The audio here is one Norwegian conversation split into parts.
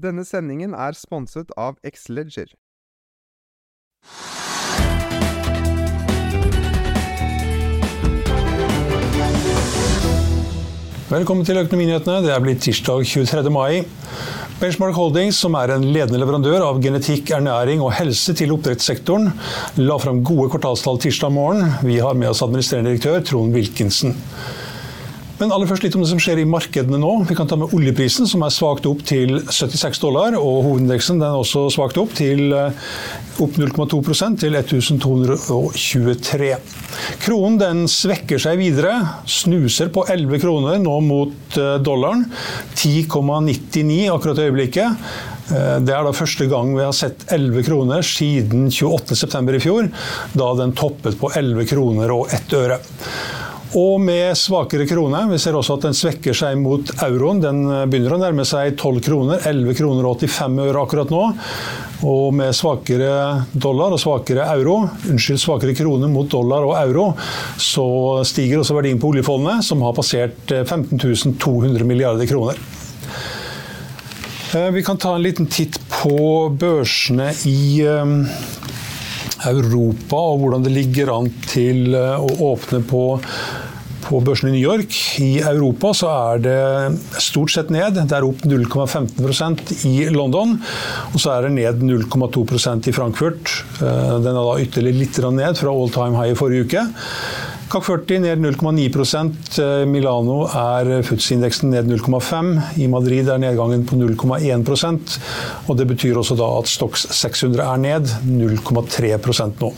Denne sendingen er sponset av Xleger. Velkommen til Økonominyhetene. Det er blitt tirsdag 23. mai. Benchmark Holdings, som er en ledende leverandør av genetikk, ernæring og helse til oppdrettssektoren, la fram gode kvartalstall tirsdag morgen. Vi har med oss administrerende direktør Trond Wilkinson. Men aller først litt om det som skjer i markedene nå. Vi kan ta med oljeprisen, som er svakt opp til 76 dollar. Og hovedindeksen den er også svakt opp til eh, opp 0,2% til 1223. Kronen den svekker seg videre. Snuser på 11 kroner nå mot eh, dollaren. 10,99 akkurat i øyeblikket. Eh, det er da første gang vi har sett 11 kroner siden 28.9. i fjor, da den toppet på 11 kroner og 1 øre. Og med svakere krone. Vi ser også at den svekker seg mot euroen. Den begynner å nærme seg 12 kroner. 11 kroner og 85 øre akkurat nå. Og med svakere dollar og svakere euro, unnskyld, svakere krone mot dollar og euro, så stiger også verdien på oljefondet, som har passert 15 200 milliarder kroner. Eh, vi kan ta en liten titt på børsene i Europa og hvordan det ligger an til eh, å åpne på, på børsen i New York. I Europa så er det stort sett ned. Det er opp 0,15% i London. Og så er det ned 0,2% i Frankfurt. Eh, den er da ytterligere litt ned fra all time high i forrige uke. CAC 40 ned 0,9% Milano er FUTS-indeksen ned 0,5 I Madrid er nedgangen på 0,1% og Det betyr også da at Stox 600 er ned 0,3% nå.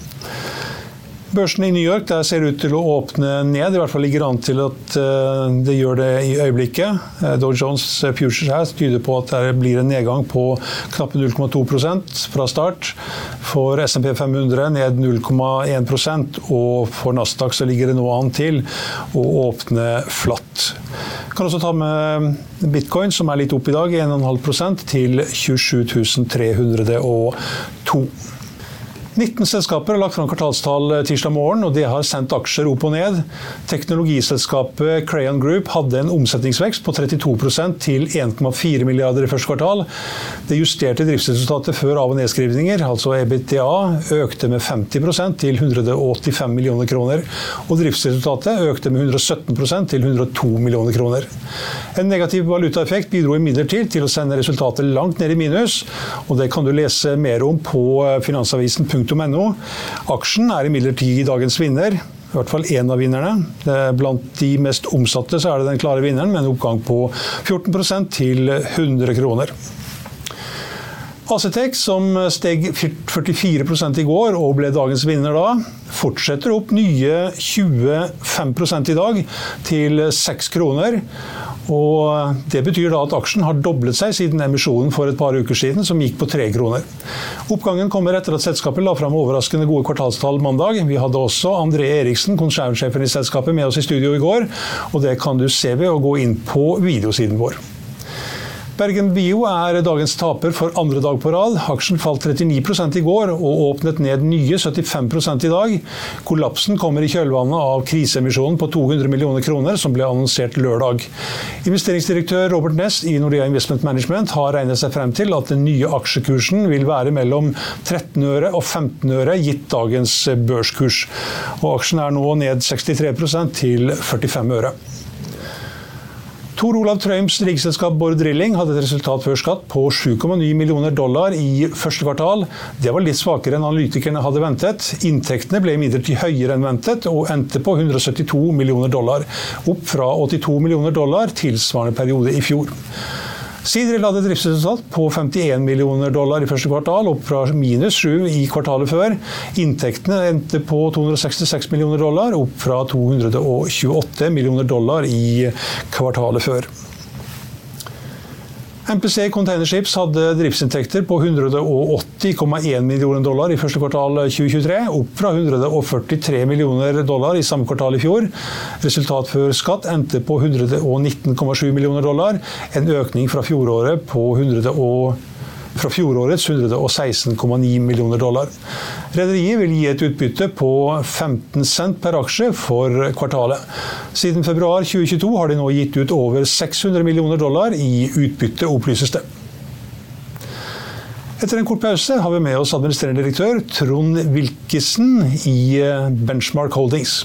Børsene i New York der ser ut til å åpne ned, i hvert fall ligger an til at eh, det gjør det i øyeblikket. Eh, Dow Jones Futures her tyder på at det blir en nedgang på knappe 0,2% fra start. For SMP 500 ned 0,1 og for Nasdaq så ligger det nå an til å åpne flatt. Kan også ta med bitcoin, som er litt opp i dag, 1,5 til 27 302. 19 selskaper har lagt fram kvartalstall tirsdag morgen, og de har sendt aksjer opp og ned. Teknologiselskapet Crayon Group hadde en omsetningsvekst på 32% til 1,4 milliarder i første kvartal. Det justerte driftsresultatet før av- og nedskrivninger, altså EBTA, økte med 50% til 185 millioner kroner. Og driftsresultatet økte med 117% til 102 millioner kroner. En negativ valutaeffekt bidro imidlertid til å sende resultatet langt ned i minus, og det kan du lese mer om på finansavisen.no Aksjen.no. Aksjen er imidlertid dagens vinner. I hvert fall én av vinnerne. Blant de mest omsatte så er det den klare vinneren, med en oppgang på 14% til 100 kroner. Acetec, som steg 44 i går og ble dagens vinner da, fortsetter opp nye 25 i dag, til 6 kroner. Og Det betyr da at aksjen har doblet seg siden emisjonen for et par uker siden, som gikk på tre kroner. Oppgangen kommer etter at selskapet la fram overraskende gode kvartalstall mandag. Vi hadde også André Eriksen, konsernsjefen i selskapet, med oss i studio i går. og Det kan du se ved å gå inn på videosiden vår. Bergen Bio er dagens taper for andre dag på rad. Aksjen falt 39 i går og åpnet ned nye 75 i dag. Kollapsen kommer i kjølvannet av kriseemisjonen på 200 millioner kroner som ble annonsert lørdag. Investeringsdirektør Robert Ness i Nordea Investment Management har regnet seg frem til at den nye aksjekursen vil være mellom 13 øre og 15 øre gitt dagens børskurs. Og aksjen er nå ned 63% til 45 øre. Tor Olav Trøims riggselskap Bård Drilling hadde et resultat før skatt på 7,9 millioner dollar i første kvartal. Det var litt svakere enn analytikerne hadde ventet. Inntektene ble imidlertid høyere enn ventet, og endte på 172 millioner dollar. Opp fra 82 millioner dollar tilsvarende periode i fjor. Sidril hadde driftsresultat på 51 millioner dollar i første kvartal, opp fra minus 7 i kvartalet før. Inntektene endte på 266 millioner dollar, opp fra 228 millioner dollar i kvartalet før. MPC Containerships hadde driftsinntekter på 180,1 millioner dollar i første kvartal 2023, opp fra 143 millioner dollar i samme kvartal i fjor. Resultat før skatt endte på 119,7 millioner dollar, en økning fra fjoråret på 100 fra fjorårets 116,9 millioner dollar. Rederiet vil gi et utbytte på 15 cent per aksje for kvartalet. Siden februar 2022 har de nå gitt ut over 600 millioner dollar i utbytte, opplyses det. Etter en kort pause har vi med oss administrerende direktør Trond Wilkesen i Benchmark Holdings.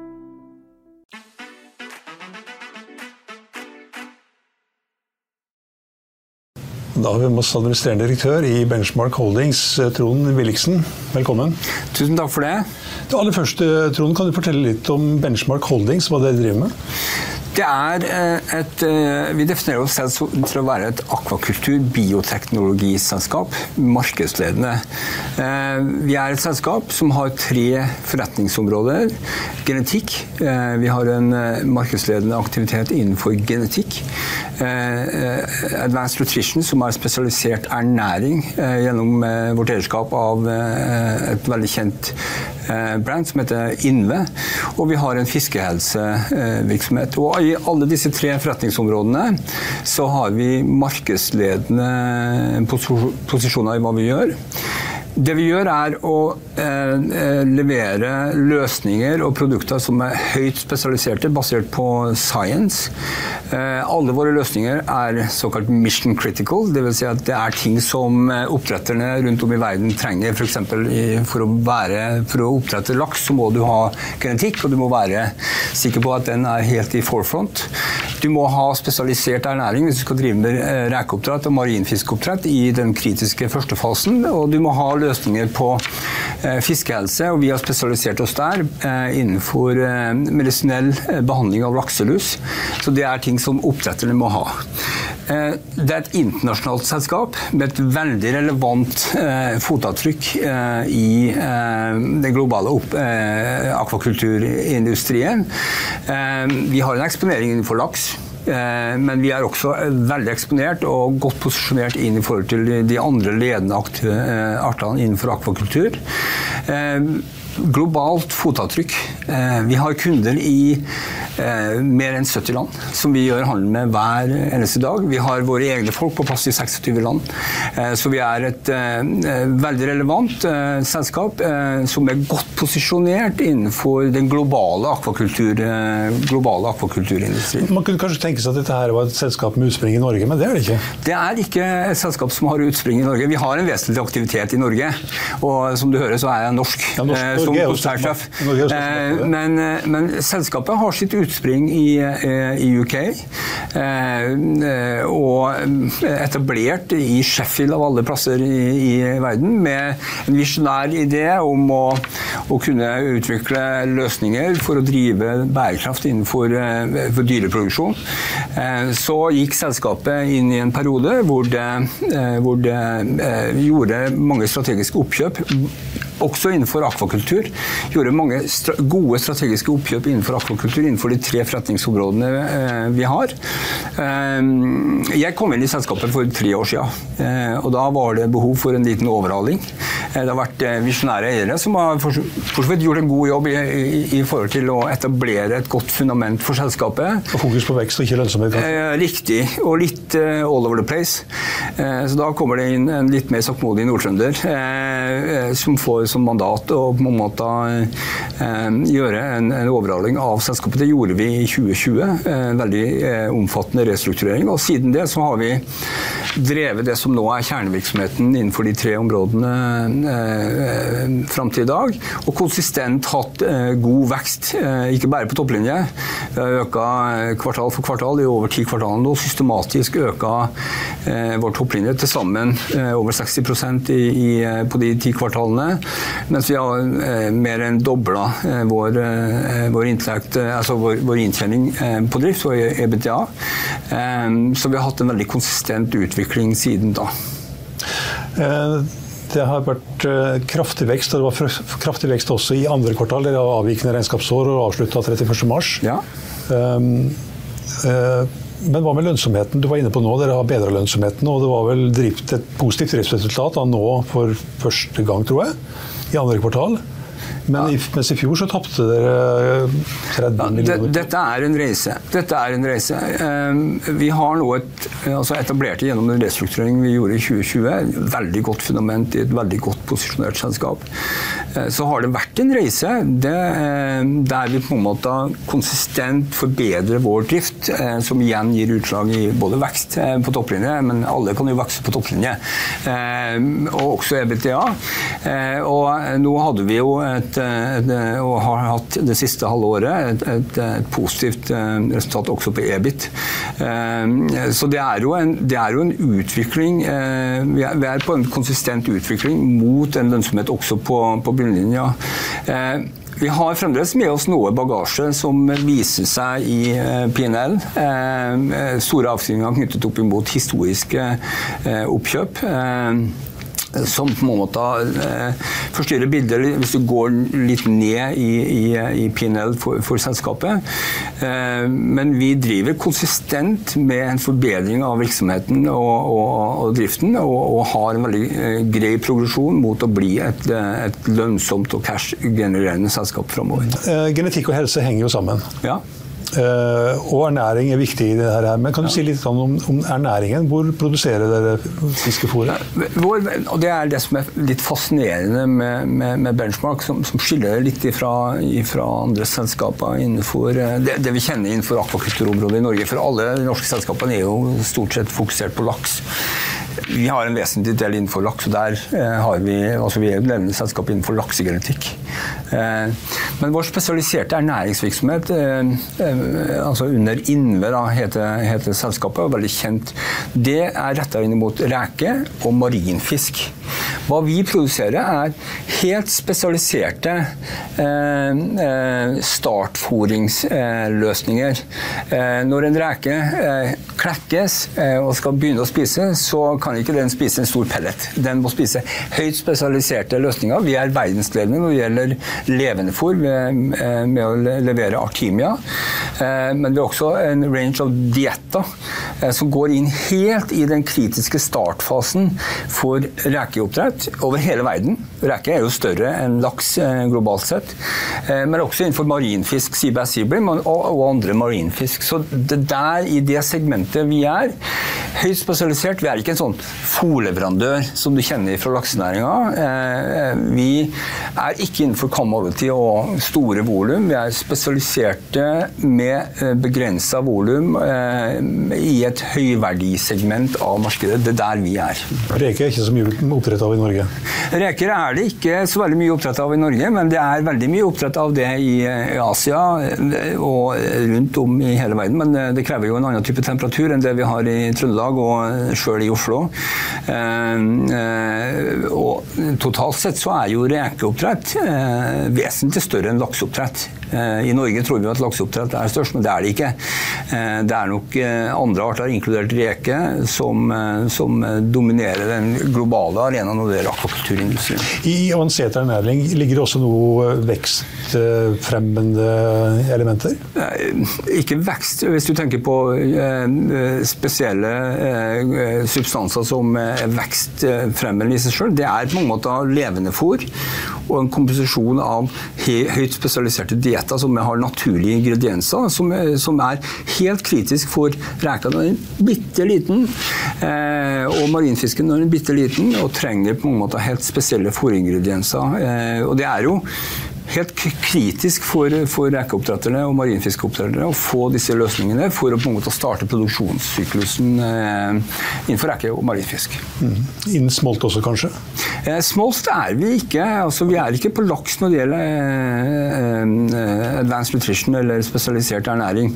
Da har vi med oss administrerende direktør i Benchmark Holdings, Trond Williksen. Velkommen. Tusen takk for det. Det aller første, Trond, Kan du fortelle litt om Benchmark Holdings, hva dere driver med? Det er eh, et, eh, Vi definerer oss selv til å være et akvakultur bioteknologiselskap. Markedsledende. Eh, vi er et selskap som har tre forretningsområder. Genetikk. Vi har en markedsledende aktivitet innenfor genetikk. Advanced Nutrition, som er spesialisert ernæring gjennom vårt eierskap av et veldig kjent brand som heter Inve. Og vi har en fiskehelsevirksomhet. Og i alle disse tre forretningsområdene så har vi markedsledende posisjoner i hva vi gjør. Det vi gjør, er å eh, levere løsninger og produkter som er høyt spesialiserte, basert på science. Eh, alle våre løsninger er såkalt mission critical, dvs. Si at det er ting som eh, oppdretterne rundt om i verden trenger. F.eks. For, å for å oppdrette laks så må du ha genetikk, og du må være sikker på at den er helt i forefront. Du må ha spesialisert ernæring hvis du skal drive med eh, rekeoppdrett og marinfiskeoppdrett i den kritiske første fasen. og du må ha løsninger på eh, fiskehelse, og vi har spesialisert oss der eh, innenfor medisinell behandling av lakselus. Så det er ting som oppdretterne må ha. Det er et internasjonalt selskap med et veldig relevant fotavtrykk i den globale akvakulturindustrien. Vi har en eksponering innenfor laks. Men vi er også veldig eksponert og godt posisjonert inn i forhold til de andre ledende artene innenfor akvakultur globalt fotavtrykk. Eh, vi har kunder i eh, mer enn 70 land som vi gjør handel med hver eneste dag. Vi har våre egne folk på plass i 26 land. Eh, så vi er et veldig relevant selskap som er godt posisjonert innenfor den globale, akvakultur, globale akvakulturindustrien. Man kunne kanskje tenke seg at dette her var et selskap med utspring i Norge, men det er det ikke? Det er ikke et selskap som har utspring i Norge. Vi har en vesentlig aktivitet i Norge. Og som du hører, så er jeg norsk. Ja, norsk som konsernsjef. Eh, men, eh, men, selskapet har sitt utspring i, eh, i UK. Og etablert i Sheffield av alle plasser i, i verden, med en visjonær idé om å, å, kunne utvikle løsninger for å drive bærekraft innenfor dyreproduksjon. Så gikk selskapet inn i en periode hvor det, hvor det gjorde mange strategiske oppkjøp også innenfor akvakultur. Gjorde mange stra gode strategiske oppkjøp innenfor akvakultur innenfor de tre forretningsområdene eh, vi har. Eh, jeg kom inn i selskapet for tre år siden, eh, og da var det behov for en liten overhaling. Eh, det har vært eh, visjonære eiere som har for så vidt gjort en god jobb i, i, i, forhold til å etablere et godt fundament for selskapet. Og fokus på vekst og ikke lønnsomhet? Eh, riktig, og litt all over the place. så da kommer det inn en litt mer sakkmodig nordtrønder som får som mandat å på en måte eh, gjøre en, en overhaling av selskapet. Det gjorde vi i 2020. En veldig eh, omfattende restrukturering. Og siden det så har vi drevet det som nå er kjernevirksomheten innenfor de tre områdene eh, fram til i dag. Og konsistent hatt eh, god vekst, eh, ikke bare på topplinje. Vi har øka eh, kvartal for kvartal i over ti kvartaler nå. Systematisk øka eh, vår topplinje til sammen over 60 i, i, på de ti kvartalene. Mens vi har eh, mer enn dobla eh, vår, eh, vår, inntekt, altså vår, vår inntjening på drift, og EBTA. Så vi har hatt en veldig konsistent utvikling siden da. Det har vært kraftig vekst, og det var kraftig vekst også i andre kvartal. Dere har avvikende regnskapsår og avslutta 31.3. Ja. Um, uh, men hva med lønnsomheten? Du var inne på nå, Dere har bedra lønnsomheten. og Det var vel drift, et positivt driftsresultat da, nå for første gang, tror jeg i andre kvartal. Men i, mens i fjor så tapte dere 30 ja, millioner. dette er en reise. Dette er en reise. Ehm, vi har nå et, altså etablerte gjennom den restruktureringen vi gjorde i 2020, veldig godt fundament i et veldig godt posisjonert selskap. Eh, så har det vært en reise det, ehm, der vi på en måte konsistent forbedrer vår drift, eh, som igjen gir utslag i både vekst eh, på topplinje, men alle kan jo vokse på topplinje, og også EBTA. Og nå hadde vi jo et et, og har hatt det siste halve året et, et, et, positivt eh, resultat også på EBIT. Eh, så det er jo en, er jo en utvikling eh, Vi er på en konsistent utvikling mot en lønnsomhet også på, på bunnlinja. Vi har fremdeles med oss noe bagasje som viser seg i PNL. Store avskrivninger knyttet opp imot historiske oppkjøp som på en måte eh, forstyrrer bildet hvis du går litt ned i, i, i PNL for, for, selskapet. Eh, men vi driver konsistent med en forbedring av virksomheten og, og, og driften, og, og, har en veldig eh, grei progresjon mot å bli et, et lønnsomt og cash-genererende selskap framover. Genetikk og helse henger jo sammen. Ja. Uh, og ernæring er viktig i det her. Men kan du ja. si litt om, om, ernæringen? Hvor produserer dere fiskefôret? Det er det som er litt fascinerende med, med, med Benchmark, som, som, skiller litt ifra andre selskaper innenfor eh, det, det, vi kjenner innenfor akvakulturområdet i Norge. For alle de norske selskapene er jo stort sett fokusert på laks. Vi har en vesentlig del innenfor laks, og der eh, har vi, altså vi er et ledende selskap innenfor laksegenetikk. Eh, men vår spesialiserte ernæringsvirksomhet, eh, altså under Inve da, heter, heter selskapet, og veldig kjent, det er retta inn mot reke og marinfisk. Hva vi produserer, er helt spesialiserte startforingsløsninger. Når en reke klekkes og skal begynne å spise, så kan ikke den spise en stor pellet. Den må spise høyt spesialiserte løsninger. Vi er verdensledende når det gjelder levende fôr med å levere Artimia. Men vi har også en range of dietter som går inn helt i den kritiske startfasen for rekeoppdrett over hele verden. Reke er jo større enn laks globalt sett, men også innenfor marinfisk, seabass og andre marinfisk. Så det der i det segmentet vi er, høyt spesialisert. Vi er ikke en sånn fòrleverandør som du kjenner fra laksenæringa. Eh, vi er ikke innenfor commodity og store volum. Vi er spesialiserte med eh, begrensa volum eh, i et høyverdisegment av markedet. Det er der vi er. Reker er ikke så mye oppdrett av i Norge? Reker er det ikke så veldig mye oppdrett av i Norge, men det er veldig mye oppdrett av det i Asia og rundt om i hele verden. Men det krever jo en annen type temperatur enn det vi har i Trøndelag og sjøl i Oslo. Eh, eh, og totalt sett så er jo rekeoppdrett eh, vesentlig større enn lakseoppdrett. I Norge tror vi at lakseoppdrett er størst, men det er det ikke. Det er nok andre arter, inkludert reke, som, som dominerer den globale arenaen når det gjelder akvakulturindustrien. I avansert ernæring ligger det også noe vekstfremmende elementer? Ikke vekst. Hvis du tenker på spesielle substanser som er vekstfremmende i seg sjøl, det er på mange måter levende fôr og en komposisjon av høyt spesialiserte dietter som har naturlige ingredienser, som er, som er helt kritisk for reka. den er bitte liten, eh, og marinfisken er bitte liten, og trenger på mange måter helt spesielle fôringredienser. Eh, og det er jo helt kritisk for, for rekeoppdretterne og marinfiskeoppdretterne å få disse løsningene for å på en måte starte produksjonssyklusen eh, innenfor reke og marinfisk. Mm. Innen smolt også, kanskje? Eh, smolt er vi ikke. Altså, vi er ikke på laks når det gjelder eh, eh advanced nutrition eller spesialisert ernæring.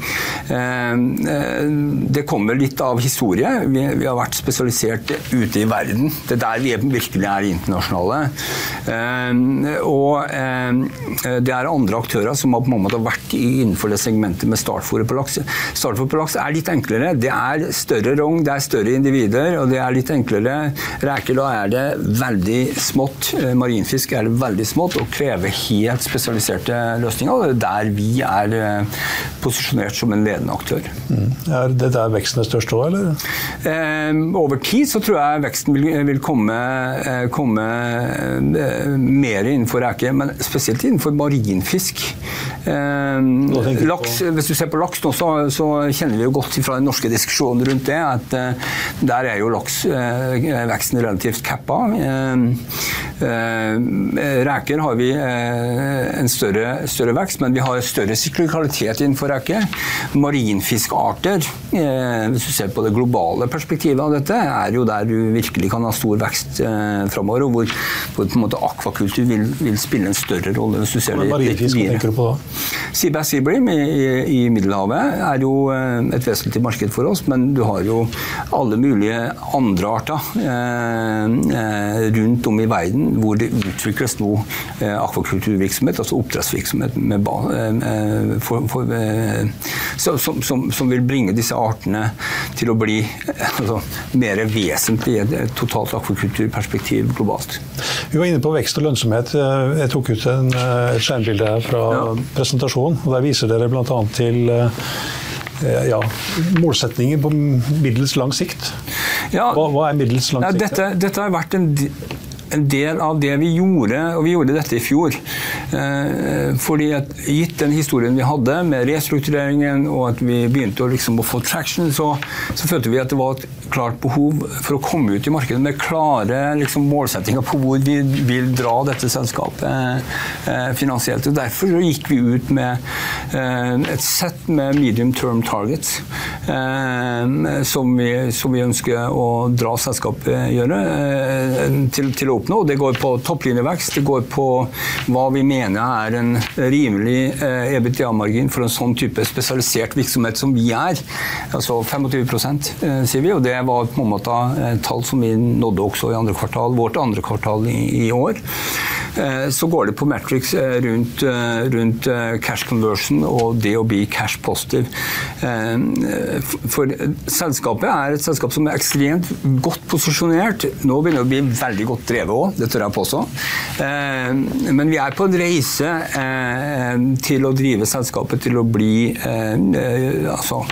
Eh, eh, det kommer litt av historie. Vi, vi, har vært spesialisert ute i verden. Det er der vi virkelig er internasjonale. og det er andre aktører som har på en måte vært innenfor det segmentet med startfôret på laks. Startfôret på laks er litt enklere. Det er større rogn, det er større individer, og det er litt enklere. Reker, da er det veldig smått. Eh, marinfisk er det veldig smått og krever helt spesialiserte løsninger. og Det er der vi er eh, posisjonert som en ledende aktør. Mm. Er det der veksten er størst òg, eller? Eh, over tid så tror jeg veksten vil, vil komme, komme mer innenfor reker, men spesielt innenfor innenfor marinfisk. Eh, laks, hvis du ser på laks nå, så, så, kjenner vi jo godt fra den norske diskusjonen rundt det at eh, der er jo laksveksten eh, relativt cappa. Eh, eh, reker har vi eh, en større, større, vekst, men vi har større syklikalitet innenfor reker. Marinfiskarter, hvis du ser på det globale perspektivet av dette, er jo der du virkelig kan ha stor vekst framover, og hvor, hvor på en måte akvakultur vil, vil spille en større rolle hvis du ser det Marinfisk, hva tenker du på da? Seabass Seabream i, i, i, Middelhavet er jo et vesentlig marked for oss, men du har jo alle mulige andre arter eh rundt om i verden hvor det utvikles nå eh, akvakulturvirksomhet, altså oppdrettsvirksomhet med, eh, for, for, eh, som, som, som, vil bringe disse artene til å bli altså, mer vesentlig i et totalt akvakulturperspektiv globalt. Vi var inne på vekst og lønnsomhet. Jeg tok ut en, et skjermbilde her fra ja. presentasjonen. og Der viser dere bl.a. til eh, ja, målsetninger på middels lang sikt. Ja, hva, hva, er middels lang sikt? Dette, dette, har vært en en del av det vi gjorde, og vi gjorde dette i fjor. Eh, fordi at Gitt den historien vi hadde med restruktureringen og at vi begynte å, liksom, å få traction, så, så, følte vi at det var et klart behov for å komme ut i markedet med klare liksom, målsettinger på hvor vi vil dra dette selskapet eh, finansielt. og Derfor gikk vi ut med eh, et sett med medium term targets som vi, som, vi, ønsker å dra selskapet gjøre, til, til å oppnå. Det går på topplinjevekst, det går på hva vi mener er en rimelig eh, EBITDA-margin for en sånn type spesialisert virksomhet som vi er. Altså 25 eh, sier vi, og det var på en måte tall som vi nådde også i andre kvartal, vårt andre kvartal i, i år. så går det på Matrix rundt, rundt cash conversion og det å bli cash positive. For selskapet er et selskap som er ekstremt godt posisjonert. Nå begynner det å bli veldig godt drevet òg, det tør jeg påstå. Men vi er på en reise til å drive selskapet til å bli altså,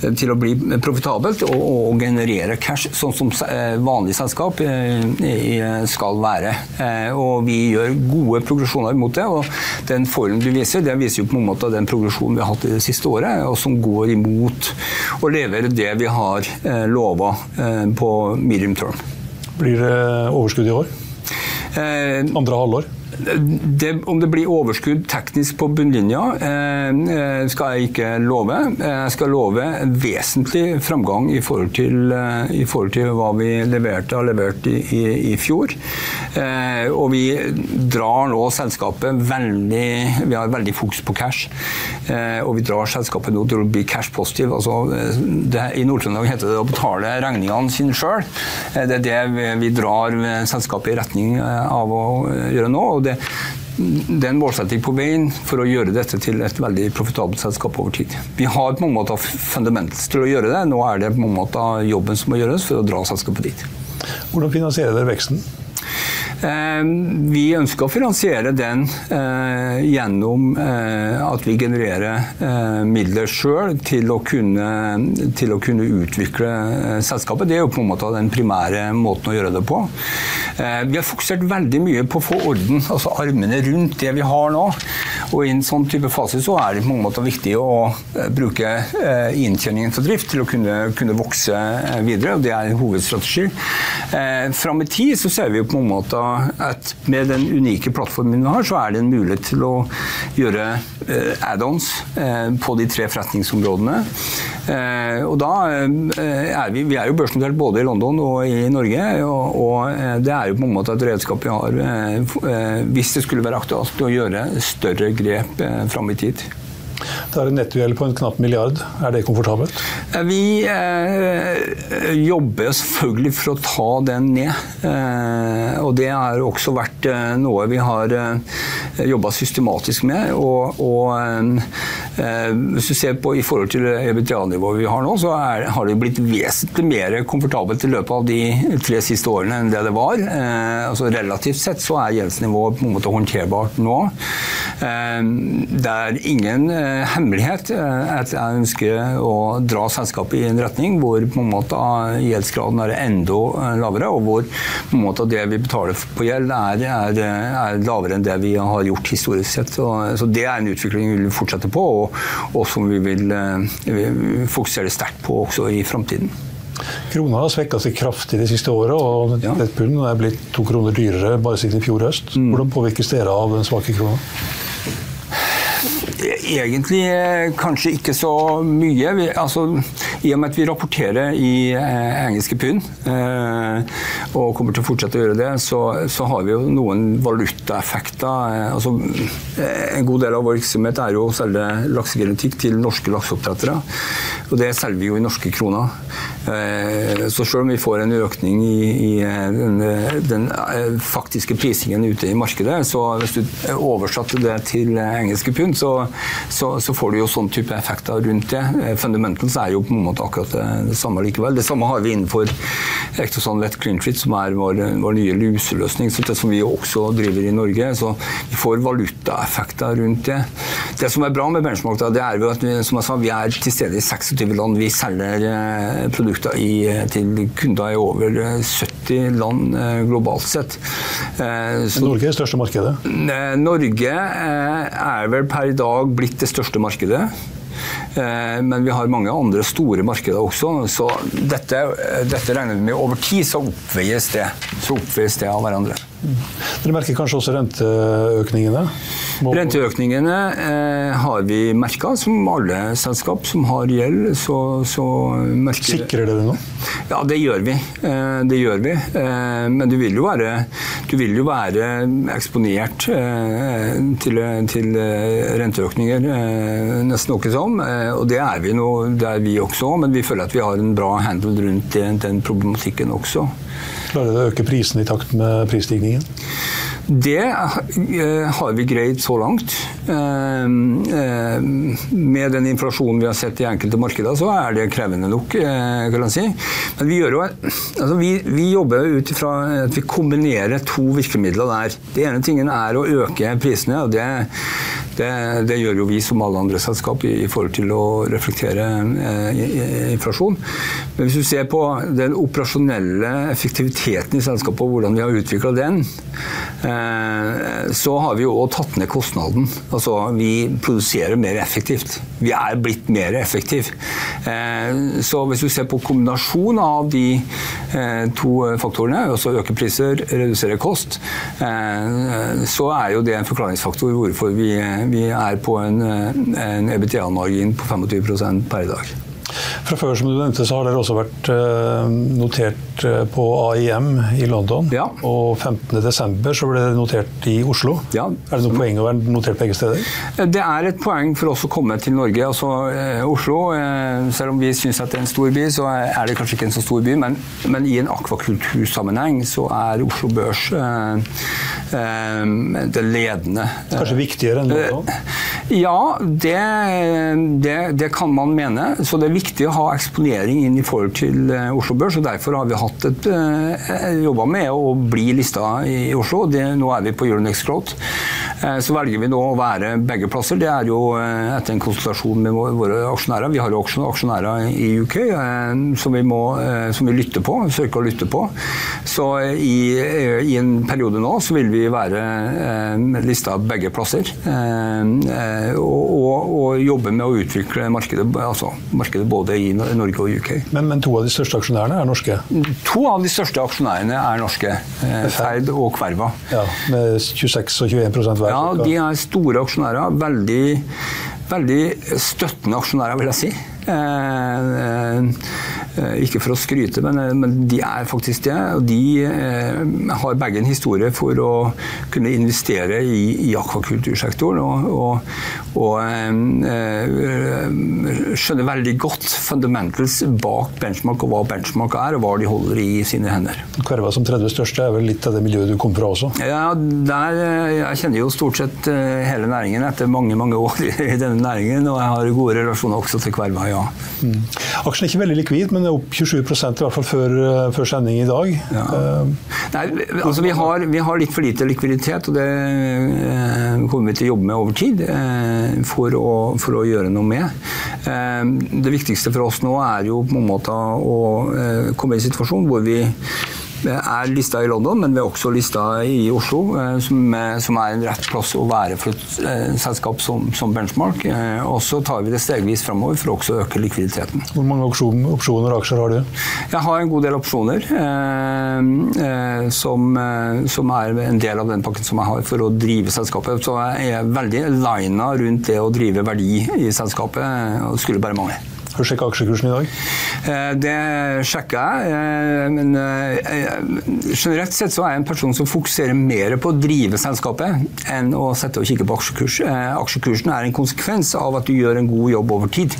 til å bli profitabelt og, og, generere cash, sånn som vanlig selskap skal være. Og vi gjør gode progresjoner mot det. og Den formen du viser, det viser jo på en måte den progresjonen vi har hatt i det siste året, og som går imot å levere det vi har lova på medium term. Blir det overskudd i år? Andre halvår? Det, om det blir overskudd teknisk på bunnlinja, eh, skal jeg ikke love. Jeg skal love vesentlig framgang i forhold til, eh, i forhold til hva vi leverte har levert i, i, i, fjor. Eh, og vi drar nå selskapet veldig Vi har veldig fokus på cash. Eh, og vi drar selskapet nå til å bli cash-positiv. Altså, I Nord-Trøndelag heter det å betale regningene sine sjøl. Eh, det er det vi, vi drar selskapet i retning eh, av å gjøre nå. og det det, det er en målsetting på veien for å gjøre dette til et veldig profitabelt selskap over tid. Vi har på mange måter fundamentals til å gjøre det. Nå er det på mange måter jobben som må gjøres for å dra selskapet dit. Hvordan finansierer dere veksten? Eh, vi ønsker å finansiere den eh, gjennom eh, at vi genererer midler sjøl til, til, å kunne utvikle selskapet. Det er jo på en måte den primære måten å gjøre det på. Vi har fokusert veldig mye på å få orden, altså armene rundt det vi har nå. Og I en sånn type fase så er det på mange måter viktig å bruke inntjeningen for drift til å kunne, kunne vokse videre. og Det er en hovedstrategi. Fram i tid så ser vi på mange måter at med den unike plattformen vi har, så er det en mulighet til å gjøre eh, add-ons eh, på de tre forretningsområdene. Eh, og da er vi, vi er jo børsnotert både i London og i Norge, og, og det er jo på en måte et redskap vi har hvis det skulle være aktuelt å gjøre større grep fram i tid. Det er en nettogjeld på en knapp milliard. Er det komfortabelt? Vi eh, jobber selvfølgelig for å ta den ned. Eh, og det har også vært eh, noe vi har eh, jobba systematisk med. Og, og eh, hvis du ser på i forhold til EBTA-nivået vi har nå, så er, har det blitt vesentlig mer komfortabelt i løpet av de tre siste årene enn det det var. Eh, altså Relativt sett så er gjeldsnivået på en måte håndterbart nå. det er ingen hemmelighet eh, at jeg ønsker å dra selskapet i en retning hvor på en måte gjeldsgraden er enda eh, lavere, og hvor på en måte det vi betaler på gjeld er, er, er lavere enn det vi har gjort historisk sett. Så, så det er en utvikling vi vil fortsette på, og, og som vi vil, eh, vi fokusere sterkt på også i framtiden. Krona har svekka seg kraftig det siste året, og ja. et pund er blitt to kroner dyrere bare siden i fjor høst. Mm. Hvordan påvirkes dere av den svake krona? Egentlig eh, kanskje ikke så mye. Vi, altså, I og med at vi rapporterer i eh, engelske pund, eh, og kommer til å fortsette å gjøre det, så, så har vi jo noen valutaeffekter. Eh, altså, eh, en god del av vår virksomhet er jo å selge laksegenetikk til norske lakseoppdrettere. Og det selger vi jo i norske kroner. Eh, så selv om vi får en økning i, i den, den, faktiske prisingen ute i markedet, så hvis du oversatte det til engelske pund, så så, så, får du jo sånn type effekter rundt det. Eh, fundamentals er jo på en måte akkurat det, samme likevel. Det samme har vi innenfor Ectosan Clean Treat, som er vår, vår, nye luseløsning, så det som vi også driver i Norge. Så vi får valutaeffekter rundt det. Det som er bra med benchmark, det er jo at vi, som jeg sa, vi er til stede i 26 land. Vi selger eh, produkter i, til kunder i over 70 land eh, globalt sett. Så, Norge er det største markedet? Norge er vel per i dag blitt det største markedet. Eh, men vi har mange andre store markeder også, så dette, dette regner vi med over tid så oppveies det, så oppveies det av hverandre. Dere merker kanskje også renteøkningene? Renteøkningene eh, har vi merka, som alle selskap som har gjeld. Så, så merker Sikrer dere nå? Ja, det gjør vi. Eh, det gjør vi. Eh, men du vil jo være, vil jo være eksponert eh, til, til, renteøkninger, eh, nesten noe sånn. Og det er vi nå, det er vi også, men vi føler at vi har en bra handle rundt den, den problematikken også. Klarer dere å øke prisene i takt med prisstigningen? Det uh, har vi greid så langt. Uh, uh, med den inflasjonen vi har sett i enkelte markeder, så er det krevende nok, kan jeg si. Men vi, jo, altså vi, vi jobber ut ifra at vi kombinerer to virkemidler der. Det ene tingen er å øke prisene. og det det, det, gjør jo vi som alle andre selskap i, i forhold til å reflektere eh, inflasjon. Men hvis du ser på den operasjonelle effektiviteten i selskapet og hvordan vi har utvikla den, eh, så har vi òg tatt ned kostnaden. Altså vi produserer mer effektivt. Vi er blitt mer effektive. Eh, så hvis du ser på kombinasjonen av de eh, to faktorene, altså øke priser, redusere kost, eh, så er jo det en forklaringsfaktor hvorfor vi er på en, en EBTA-margin på 25% per i dag. Fra før som du nevnte, så har dere også vært eh, notert eh, på AIM i London. Ja. Og 15.12. så ble det notert i Oslo. Ja. Er det noe poeng å være notert begge steder? Det er et poeng for oss å komme til Norge. Altså eh, Oslo, eh, selv om vi syns det er en stor by, så er det kanskje ikke en så stor by. Men, men i en akvakultursammenheng så er Oslo Børs eh, eh, det ledende. Kanskje viktigere enn London? Ja, det, det, det kan man mene. Så det er viktig å ha eksponering inn i forhold til eh, Oslo Børs. og Derfor har vi hatt et, uh, jobba med å bli lista i Oslo. Det, nå er vi på Euronext Growth. Uh, så velger vi nå å være begge plasser. Det er jo uh, etter en konsultasjon med våre aksjonærer. Vi har jo aksjonærer i UK som vi, må, som, vi lytter på, søker å lytte på. Så i, i, en periode nå så vil vi være lista begge plasser. Og, og, og, jobbe med å utvikle markedet, altså markedet både i Norge og UK. Men, men, to av de største aksjonærene er norske? To av de største aksjonærene er norske. Eh, Ferd og Kverva. Ja, Med 26 og 21 hver? Ja, de er store aksjonærer. Veldig, veldig støttende aksjonærer, vil jeg si. Eh, eh, ikke for å skryte, men, eh, men, de er faktisk det. Og de har begge en historie for å kunne investere i, i akvakultursektoren. Og, og, og skjønner veldig godt fundamentals bak benchmark, og hva benchmark er, og hva de holder i sine hender. Kverva som 30 største er vel litt av det miljøet du kom fra også? Ja, der, jeg kjenner jo stort sett hele næringen etter mange mange år i denne næringen, og jeg har gode relasjoner også til Kverva, ja. Mm. Aksjen er ikke veldig likvid, men er opp 27 i hvert fall før, eh, før sending i dag. Ja. Uh, Nei, altså vi har, vi har, litt for lite likviditet, og det uh, kommer vi til å jobbe med over tid uh, for, å, for, å, gjøre noe med. det viktigste for oss nå er jo på en måte å komme i en situasjon hvor vi er lista i London, men vi er også lista i Oslo, eh, som, som er en rett plass å være for et eh, selskap som, som benchmark. Eh, og så tar vi det stegvis framover for å også øke likviditeten. Hvor mange opsjoner og aksjer har du? Jeg har en god del opsjoner. Som, som, er en del av den pakken som jeg har for å drive selskapet. Så jeg er veldig lina rundt det å drive verdi i selskapet. og Det skulle bare mangle. Har du sjekka aksjekursen i dag? Eh, det sjekker jeg. Eh, men eh, generelt sett så er jeg en person som fokuserer mer på å drive selskapet enn å sette og kikke på aksjekurs. Aksjekursen er en konsekvens av at du gjør en god jobb over tid.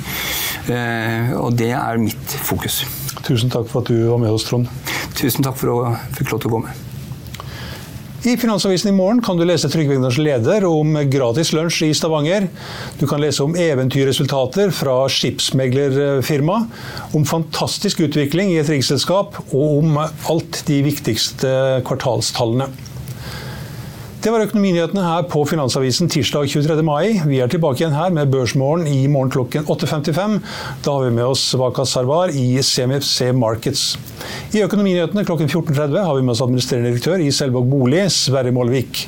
Og det er mitt fokus. Tusen takk for at du var med oss, Trond. Tusen takk for at jeg fikk lov til å komme. I Finansavisen i morgen kan du lese Trygve Egnars leder om gratis lunsj i Stavanger. Du kan lese om eventyrresultater fra skipsmeglerfirma, om fantastisk utvikling i et riggselskap og om alt de viktigste kvartalstallene. Det var økonominyhetene her på Finansavisen tirsdag 23. mai. Vi er tilbake igjen her med Børsmorgen i morgen klokken 8.55. Da har vi med oss Waka Sarwar i CMFC Markets. I Økonominyhetene klokken 14.30 har vi med oss administrerende direktør i Selvåg bolig, Sverre Målvik.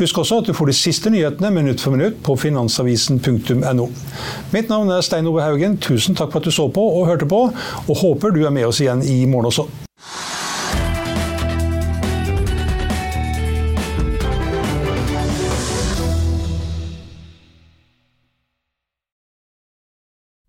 Husk også at du får de siste nyhetene minutt for minutt på finansavisen.no. Mitt navn er Stein Ove Haugen. Tusen takk for at du så på og hørte på, og håper du er med oss igjen i morgen også.